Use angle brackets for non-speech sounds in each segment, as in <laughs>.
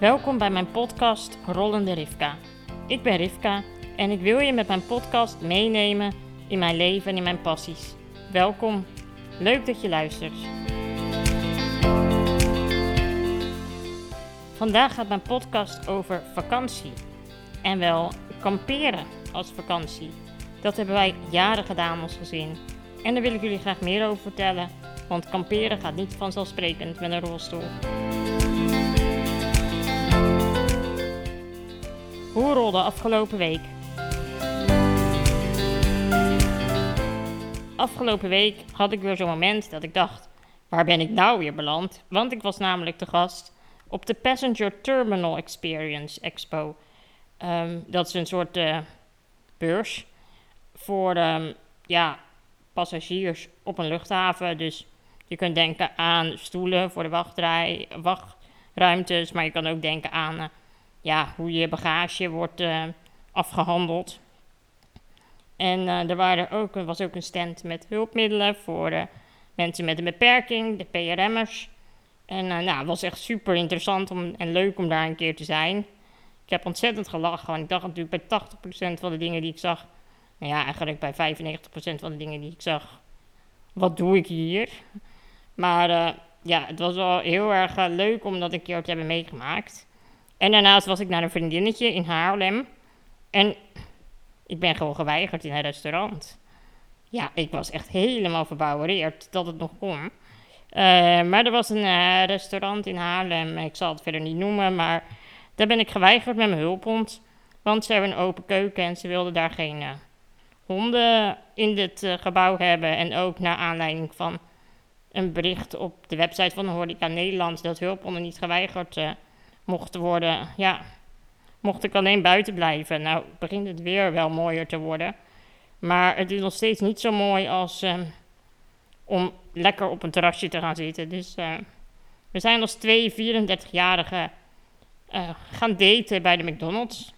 Welkom bij mijn podcast Rollende Rivka. Ik ben Rivka en ik wil je met mijn podcast meenemen in mijn leven en in mijn passies. Welkom, leuk dat je luistert. Vandaag gaat mijn podcast over vakantie. En wel kamperen als vakantie. Dat hebben wij jaren gedaan als gezin. En daar wil ik jullie graag meer over vertellen, want kamperen gaat niet vanzelfsprekend met een rolstoel. Hoe rolde afgelopen week? Afgelopen week had ik weer zo'n moment dat ik dacht: waar ben ik nou weer beland? Want ik was namelijk te gast op de Passenger Terminal Experience Expo. Ehm, dat is een soort uh, beurs voor um, ja, passagiers op een luchthaven. Dus je kunt denken aan stoelen voor de wachtrij, wachtruimtes, maar je kan ook denken aan uh, ja, hoe je bagage wordt uh, afgehandeld. En uh, er waren ook, was ook een stand met hulpmiddelen voor uh, mensen met een beperking, de PRM'ers. En nou, het was echt super interessant om, en leuk om daar een keer te zijn. Ik heb ontzettend gelachen, want ik dacht natuurlijk bij 80% van de dingen die ik zag... Nou ja, eigenlijk bij 95% van de dingen die ik zag, wat doe ik hier? Maar ja, het was wel heel erg leuk om dat een keer te hebben meegemaakt. En daarnaast was ik naar een vriendinnetje in Haarlem. En ik ben gewoon geweigerd in een restaurant. Ja, ik was echt helemaal verbouwereerd dat het nog kon. Uh, maar er was een uh, restaurant in Haarlem, ik zal het verder niet noemen, maar daar ben ik geweigerd met mijn hulphond. Want ze hebben een open keuken en ze wilden daar geen uh, honden in dit gebouw hebben. En ook naar aanleiding van een bericht op de website van Horeca Nederland dat hulphonden niet geweigerd mochten worden. Ja, mocht ik alleen buiten blijven. Nou, begint het weer wel mooier te worden. Maar het is nog steeds niet zo mooi als uh, om lekker op een terrasje te gaan zitten. Dus uh, we zijn als twee 34-jarigen uh, gaan daten bij de McDonald's.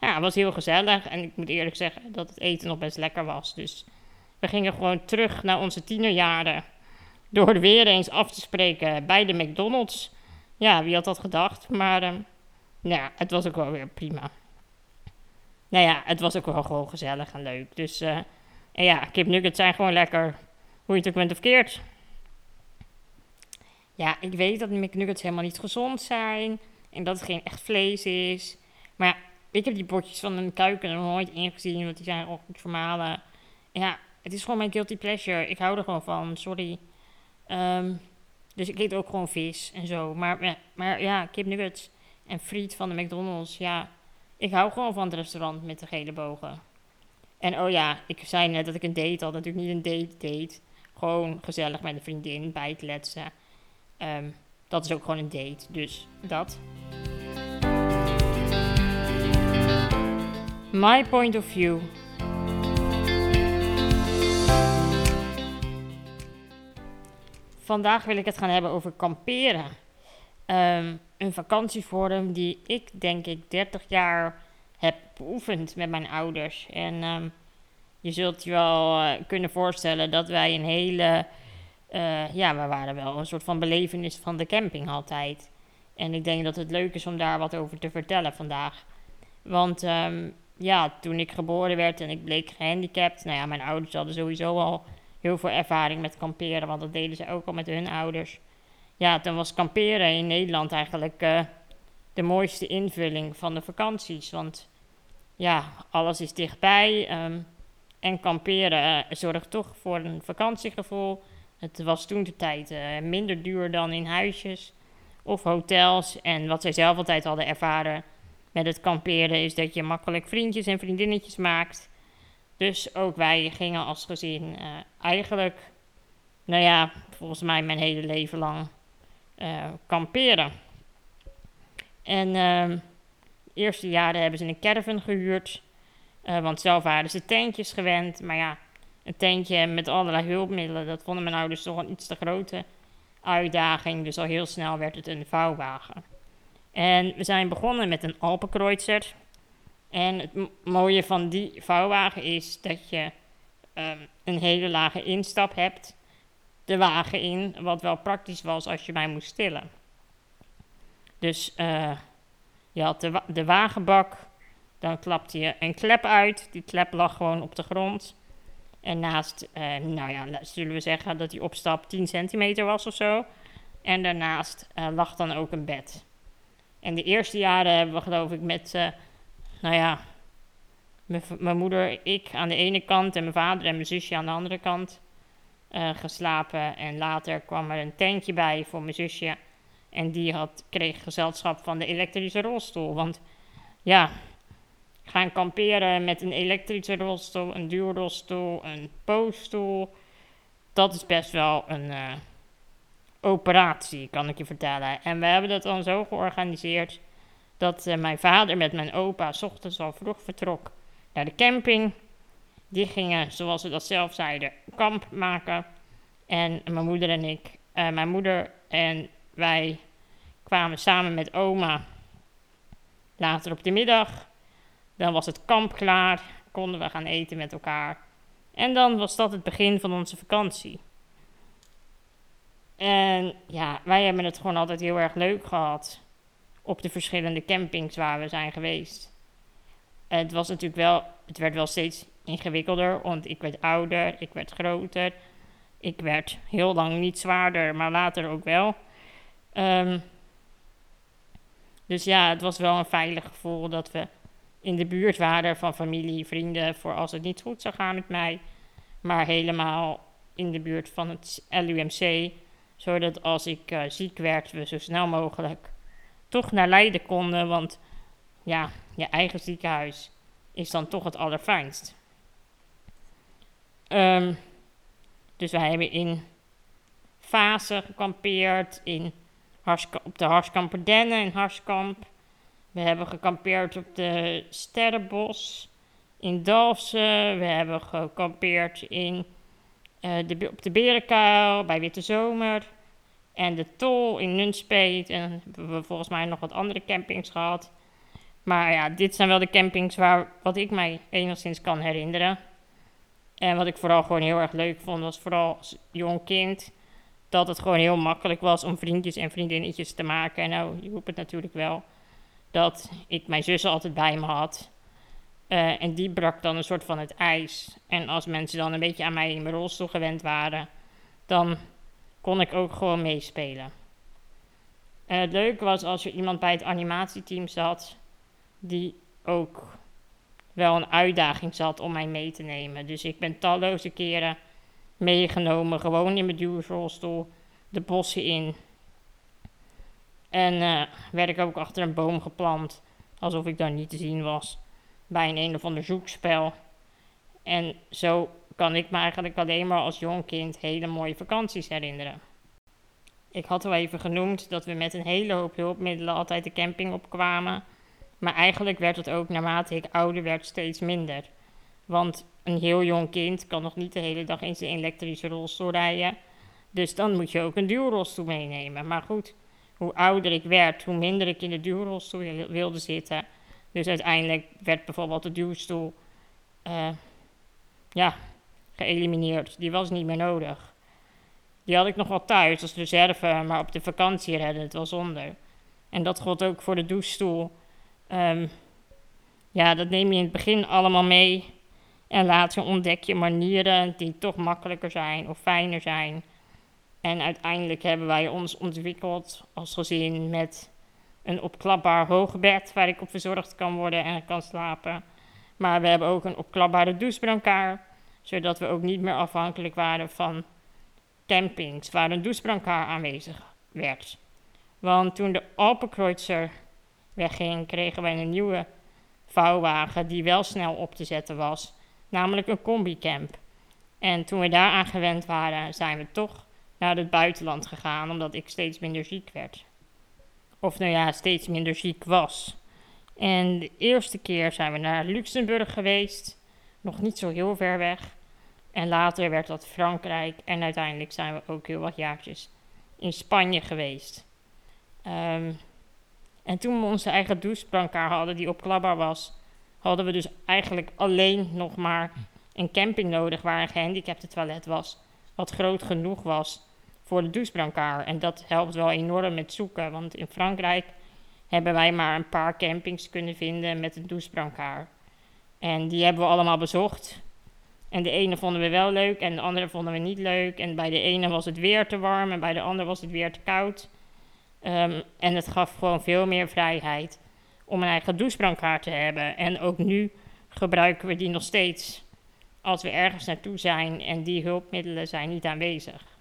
Ja, het was heel gezellig. En ik moet eerlijk zeggen dat het eten nog best lekker was. Dus we gingen gewoon terug naar onze tienerjaren. Door weer eens af te spreken bij de McDonald's. Ja, wie had dat gedacht? Maar uh, nou ja, het was ook wel weer prima. Nou ja, het was ook wel gewoon gezellig en leuk. Dus uh, en ja, kipnuggets zijn gewoon lekker. Hoe je het ook bent of keert. Ja, ik weet dat McNuggets helemaal niet gezond zijn. En dat het geen echt vlees is. Maar ik heb die bordjes van een kuiken nog nooit ingezien. Want die zijn ook goed vermalen. Ja, het is gewoon mijn guilty pleasure. Ik hou er gewoon van, sorry. Um, dus ik eet ook gewoon vis en zo. Maar, maar ja, kipnuggets en friet van de McDonald's. Ja, ik hou gewoon van het restaurant met de gele bogen. En oh ja, ik zei net dat ik een date had. Natuurlijk niet een date date. Gewoon gezellig met een vriendin bijkletsen. Um, dat is ook gewoon een date. Dus dat. My point of view. Vandaag wil ik het gaan hebben over kamperen. Um, een vakantievorm die ik denk ik 30 jaar heb beoefend met mijn ouders. En um, je zult je wel uh, kunnen voorstellen dat wij een hele. Uh, ja, we waren wel een soort van belevenis van de camping altijd. En ik denk dat het leuk is om daar wat over te vertellen vandaag. Want um, ja, toen ik geboren werd en ik bleek gehandicapt. Nou ja, mijn ouders hadden sowieso al heel veel ervaring met kamperen, want dat deden ze ook al met hun ouders. Ja, toen was kamperen in Nederland eigenlijk uh, de mooiste invulling van de vakanties. Want ja, alles is dichtbij. Um, en kamperen uh, zorgt toch voor een vakantiegevoel. Het was toen de tijd uh, minder duur dan in huisjes of hotels. En wat zij zelf altijd hadden ervaren met het kamperen is dat je makkelijk vriendjes en vriendinnetjes maakt. Dus ook wij gingen als gezin uh, eigenlijk, nou ja, volgens mij mijn hele leven lang uh, kamperen. En uh, de eerste jaren hebben ze een caravan gehuurd, uh, want zelf waren ze tentjes gewend. Maar ja, een tentje met allerlei hulpmiddelen, dat vonden mijn ouders toch een iets te grote uitdaging. Dus al heel snel werd het een vouwwagen. En we zijn begonnen met een Alpenkreuzer. En het mooie van die vouwwagen is dat je um, een hele lage instap hebt, de wagen in, wat wel praktisch was als je mij moest stillen. Dus uh, je had de, de wagenbak, dan klapte je een klep uit. Die klep lag gewoon op de grond. En naast, uh, nou ja, zullen we zeggen dat die opstap 10 centimeter was of zo. En daarnaast uh, lag dan ook een bed. En de eerste jaren hebben we geloof ik met, nou ja, mijn moeder, ik aan de ene kant en mijn vader en mijn zusje aan de andere kant uh, geslapen. En later kwam er een tentje bij voor mijn zusje. En die had, kreeg gezelschap van de elektrische rolstoel. Want ja, gaan kamperen met een elektrische rolstoel, een duurrolstoel, een poosstoel. Dat is best wel een uh, operatie, kan ik je vertellen. En we hebben dat dan zo georganiseerd dat uh, mijn vader met mijn opa s ochtends al vroeg vertrok naar de camping. Die gingen, zoals ze dat zelf zeiden, kamp maken. En mijn moeder en ik, uh, mijn moeder en wij kwamen samen met oma later op de middag. Dan was het kamp klaar, konden we gaan eten met elkaar. En dan was dat het begin van onze vakantie. En ja, wij hebben het gewoon altijd heel erg leuk gehad op de verschillende campings waar we zijn geweest. Het was natuurlijk wel, het werd wel steeds ingewikkelder, want ik werd ouder, ik werd groter. Ik werd heel lang niet zwaarder, maar later ook wel. Um, dus ja, het was wel een veilig gevoel dat we in de buurt waren van familie, vrienden, voor als het niet goed zou gaan met mij. Maar helemaal in de buurt van het LUMC, zodat als ik uh, ziek werd, we zo snel mogelijk toch naar Leiden konden. Want ja, je eigen ziekenhuis is dan toch het allerfijnst. Um, dus wij hebben in Fase gekampeerd, in op de Harskamperdennen in Harskamp. We hebben gekampeerd op de Sterrenbos in Dalfsen. We hebben gekampeerd in, uh, de, op de Berenkuil bij Witte Zomer. En de Tol in Nunspeet. En hebben we volgens mij nog wat andere campings gehad. Maar ja, dit zijn wel de campings waar wat ik mij enigszins kan herinneren. En wat ik vooral gewoon heel erg leuk vond, was vooral als jong kind dat het gewoon heel makkelijk was om vriendjes en vriendinnetjes te maken. En nou, je hoeft het natuurlijk wel dat ik mijn zussen altijd bij me had. Uh, en die brak dan een soort van het ijs. En als mensen dan een beetje aan mij in mijn rolstoel gewend waren, dan kon ik ook gewoon meespelen. Uh, het leuke was als er iemand bij het animatieteam zat, die ook wel een uitdaging zat om mij mee te nemen. Dus ik ben talloze keren meegenomen, gewoon in mijn duurrolstoel, de bossen in. En uh, werd ik ook achter een boom geplant, alsof ik daar niet te zien was, bij een een of ander zoekspel. En zo kan ik me eigenlijk alleen maar als jong kind hele mooie vakanties herinneren. Ik had al even genoemd dat we met een hele hoop hulpmiddelen altijd de camping opkwamen. Maar eigenlijk werd het ook naarmate ik ouder werd steeds minder. Want een heel jong kind kan nog niet de hele dag in zijn elektrische rolstoel rijden. Dus dan moet je ook een duurrolstoel meenemen. Maar goed, hoe ouder ik werd, hoe minder ik in de duurrolstoel wilde zitten. Dus uiteindelijk werd bijvoorbeeld de duurstoel uh, ja, geëlimineerd. Die was niet meer nodig. Die had ik nog wel thuis als reserve, maar op de vakantie redde het wel zonder. En dat gold ook voor de douchestoel. Um, ja, dat neem je in het begin allemaal mee. En later ontdek je manieren die toch makkelijker zijn of fijner zijn. En uiteindelijk hebben wij ons ontwikkeld als gezin met een opklapbaar hoogbed waar ik op verzorgd kan worden en kan slapen. Maar we hebben ook een opklapbare douchebrancard, zodat we ook niet meer afhankelijk waren van campings waar een douchebrancard aanwezig werd. Want toen de Alpenkreuzer wegging, kregen wij een nieuwe vouwwagen die wel snel op te zetten was, namelijk een combicamp. En toen we daaraan gewend waren, zijn we toch naar het buitenland gegaan, omdat ik steeds minder ziek werd. Of nou ja, steeds minder ziek was. En de eerste keer zijn we naar Luxemburg geweest, nog niet zo heel ver weg. En later werd dat Frankrijk en uiteindelijk zijn we ook heel wat jaartjes in Spanje geweest. Um, en toen we onze eigen douchebrancard hadden, die opklapbaar was, hadden we dus eigenlijk alleen nog maar een camping nodig waar een gehandicapte toilet was, wat groot genoeg was voor de douchebrancard. En dat helpt wel enorm met zoeken, want in Frankrijk hebben wij maar een paar campings kunnen vinden met een douchebrancard. En die hebben we allemaal bezocht. En de ene vonden we wel leuk en de andere vonden we niet leuk. En bij de ene was het weer te warm en bij de andere was het weer te koud. Ehm, en het gaf gewoon veel meer vrijheid om een eigen douchebrancard te hebben. En ook nu gebruiken we die nog steeds als we ergens naartoe zijn en die hulpmiddelen zijn niet aanwezig.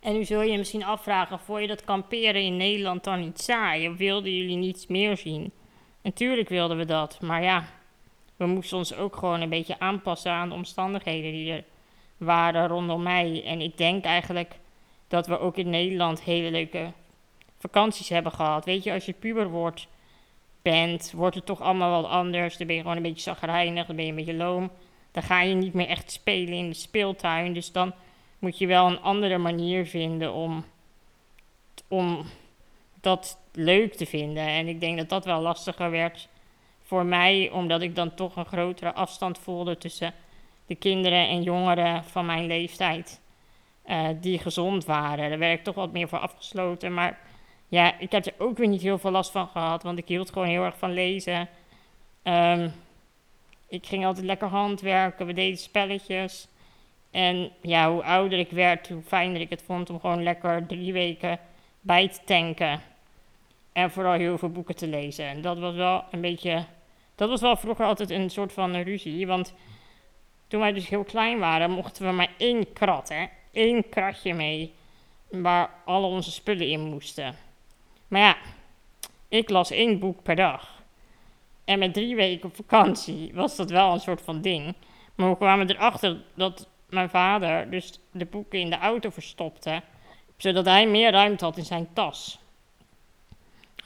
En nu zul je je misschien afvragen, vond je dat kamperen in Nederland dan niet saai? Wilden jullie niets meer zien? Natuurlijk wilden we dat, maar ja, we moesten ons ook gewoon een beetje aanpassen aan de omstandigheden die er waren rondom mij. En ik denk eigenlijk dat we ook in Nederland hele leuke vakanties hebben gehad. Weet je, als je puber wordt, bent, wordt het toch allemaal wat anders. Dan ben je gewoon een beetje zagrijnig, dan ben je een beetje loom. Dan ga je niet meer echt spelen in de speeltuin. Dus dan moet je wel een andere manier vinden om, om dat leuk te vinden. En ik denk dat dat wel lastiger werd voor mij, omdat ik dan toch een grotere afstand voelde tussen de kinderen en jongeren van mijn leeftijd. Uh, die gezond waren. Daar werd ik toch wat meer voor afgesloten. Maar ja, ik heb er ook weer niet heel veel last van gehad, want ik hield gewoon heel erg van lezen. Um, ik ging altijd lekker handwerken, we deden spelletjes. En ja, hoe ouder ik werd, hoe fijner ik het vond om gewoon lekker drie weken bij te tanken. En vooral heel veel boeken te lezen. En dat was wel een beetje. Dat was wel vroeger altijd een soort van ruzie. Want toen wij dus heel klein waren, mochten we maar één krat, hè? Eén kratje mee. Waar alle onze spullen in moesten. Maar ja, ik las één boek per dag. En met drie weken vakantie was dat wel een soort van ding. Maar we kwamen erachter dat mijn vader dus de boeken in de auto verstopte, zodat hij meer ruimte had in zijn tas.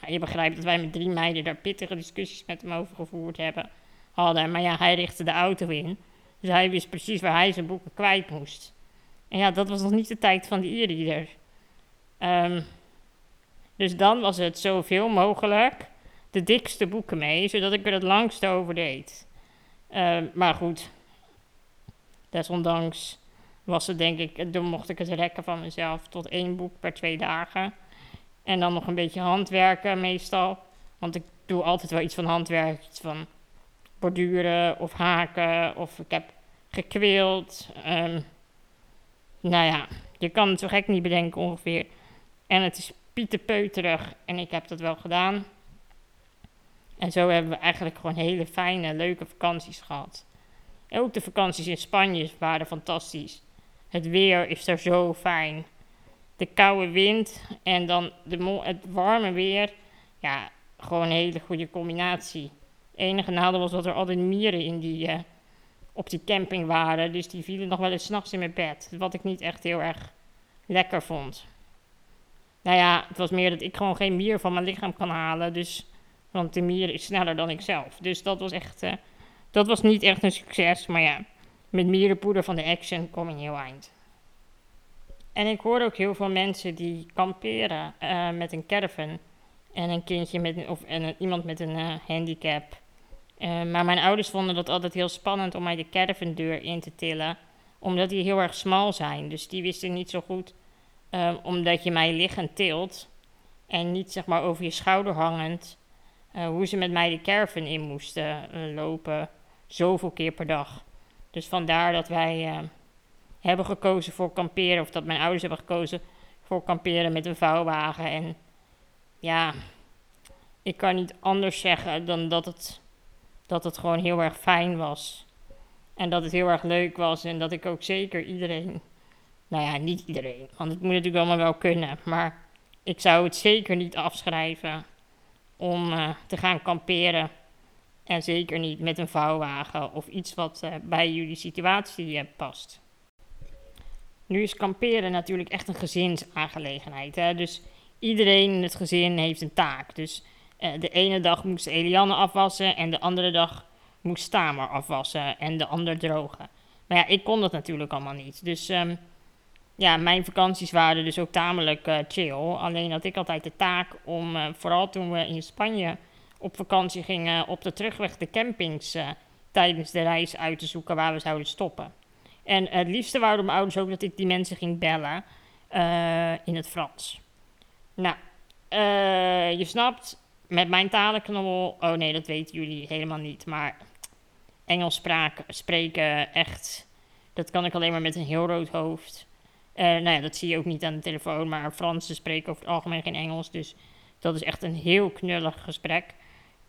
Je begrijpt dat wij met drie meiden daar pittige discussies met hem over gevoerd hebben, hadden. Maar ja, hij richtte de auto in. Dus hij wist precies waar hij zijn boeken kwijt moest. En ja, dat was nog niet de tijd van de e-reader. Um, dus dan was het zoveel mogelijk de dikste boeken mee, zodat ik er het langste over deed. Uh, maar goed, desondanks was het denk ik, toen mocht ik het rekken van mezelf tot één boek per twee dagen. En dan nog een beetje handwerken meestal. Want ik doe altijd wel iets van handwerk, iets van borduren of haken. Of ik heb gekweeld. Um, nou ja, je kan het zo gek niet bedenken ongeveer. En het is pieterpeuterig en ik heb dat wel gedaan. En zo hebben we eigenlijk gewoon hele fijne, leuke vakanties gehad. ook de vakanties in Spanje waren fantastisch. Het weer is er zo fijn. De koude wind en dan de het warme weer. Ja, gewoon een hele goede combinatie. Het enige nadeel was dat er altijd mieren in die, uh, op die camping waren. Dus die vielen nog wel eens s'nachts in mijn bed. Wat ik niet echt heel erg lekker vond. Nou ja, het was meer dat ik gewoon geen mier van mijn lichaam kan halen. Dus, want de mier is sneller dan ik zelf. Dus dat was echt, uh, dat was niet echt een succes. Maar ja, met mierenpoeder van de Action kom je heel eind. En ik hoor ook heel veel mensen die kamperen uh, met een caravan. En een kindje met, of en iemand met een uh, handicap. maar mijn ouders vonden dat altijd heel spannend om mij de caravandeur in te tillen. Omdat die heel erg smal zijn. Dus die wisten niet zo goed omdat je mij liggend tilt en niet zeg maar over je schouder hangend. Hoe ze met mij de caravan in moesten lopen, zoveel keer per dag. Dus vandaar dat wij hebben gekozen voor kamperen, of dat mijn ouders hebben gekozen voor kamperen met een vouwwagen. En ja, ik kan niet anders zeggen dan dat het, dat het gewoon heel erg fijn was. En dat het heel erg leuk was en dat ik ook zeker iedereen nou ja, niet iedereen, want het moet natuurlijk allemaal wel kunnen. Maar ik zou het zeker niet afschrijven om uh, te gaan kamperen. En zeker niet met een vouwwagen of iets wat uh, bij jullie situatie uh, past. Nu is kamperen natuurlijk echt een gezinsaangelegenheid. Hè? Dus iedereen in het gezin heeft een taak. Dus de ene dag moest Eliane afwassen en de andere dag moest Tamer afwassen en de ander drogen. Maar ja, ik kon dat natuurlijk allemaal niet. Dus um, ja, mijn vakanties waren dus ook tamelijk uh, chill. Alleen had ik altijd de taak om, uh, vooral toen we in Spanje op vakantie gingen, op de terugweg de campings tijdens de reis uit te zoeken waar we zouden stoppen. En het liefste wouden mijn ouders ook dat ik die mensen ging bellen in het Frans. Nou, eh, je snapt, met mijn talenknobbel... Oh nee, dat weten jullie helemaal niet. Maar Engels spreken, echt... Dat kan ik alleen maar met een heel rood hoofd. Uh, nou ja, dat zie je ook niet aan de telefoon. Maar Fransen spreken over het algemeen geen Engels. Dus dat is echt een heel knullig gesprek.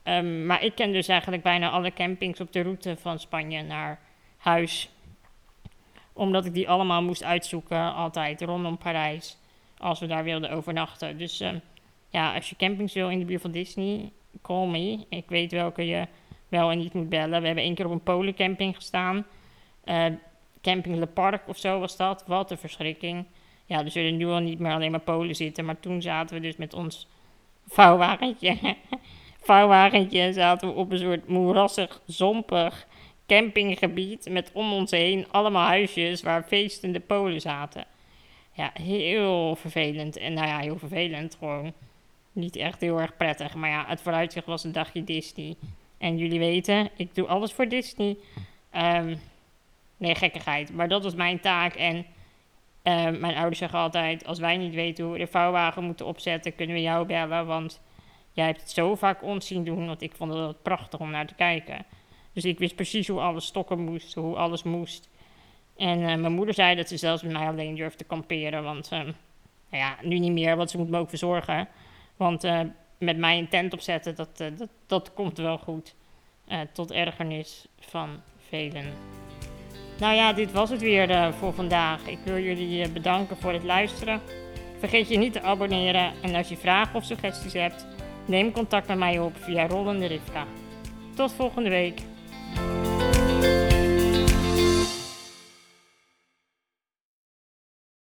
Um, maar ik ken dus eigenlijk bijna alle campings op de route van Spanje naar huis. Omdat ik die allemaal moest uitzoeken, altijd rondom Parijs. Als we daar wilden overnachten. Dus um, ja, als je campings wil in de buurt van Disney, call me. Ik weet welke je wel en niet moet bellen. We hebben één keer op een polencamping gestaan. Uh, camping Le Parc of zo was dat. Wat een verschrikking. Ja, er zullen nu al niet meer alleen maar Polen zitten. Maar toen zaten we dus met ons vouwwagentje. <laughs> vouwwagentje zaten we op een soort moerassig, zompig campinggebied. Met om ons heen allemaal huisjes waar feestende Polen zaten. Ja, heel vervelend. En nou ja, heel vervelend. Gewoon niet echt heel erg prettig. Maar ja, het vooruitzicht was een dagje Disney. En jullie weten, ik doe alles voor Disney. Um, nee, gekkigheid. Maar dat was mijn taak. En um, mijn ouders zeggen altijd: als wij niet weten hoe we de vouwwagen moeten opzetten, kunnen we jou bellen. Want jij hebt het zo vaak ons zien doen. Want ik vond het prachtig om naar te kijken. Dus ik wist precies hoe alles stokken moest, hoe alles moest. En uh, mijn moeder zei dat ze zelfs met mij alleen durfde kamperen. Want um, nou ja, nu niet meer, want ze moet me ook verzorgen. Want uh, met mij een tent opzetten, dat, uh, dat, dat komt wel goed. tot ergernis van velen. Nou ja, dit was het weer voor vandaag. Ik wil jullie bedanken voor het luisteren. Vergeet je niet te abonneren. En als je vragen of suggesties hebt, neem contact met mij op via Rollende Rivka. Tot volgende week.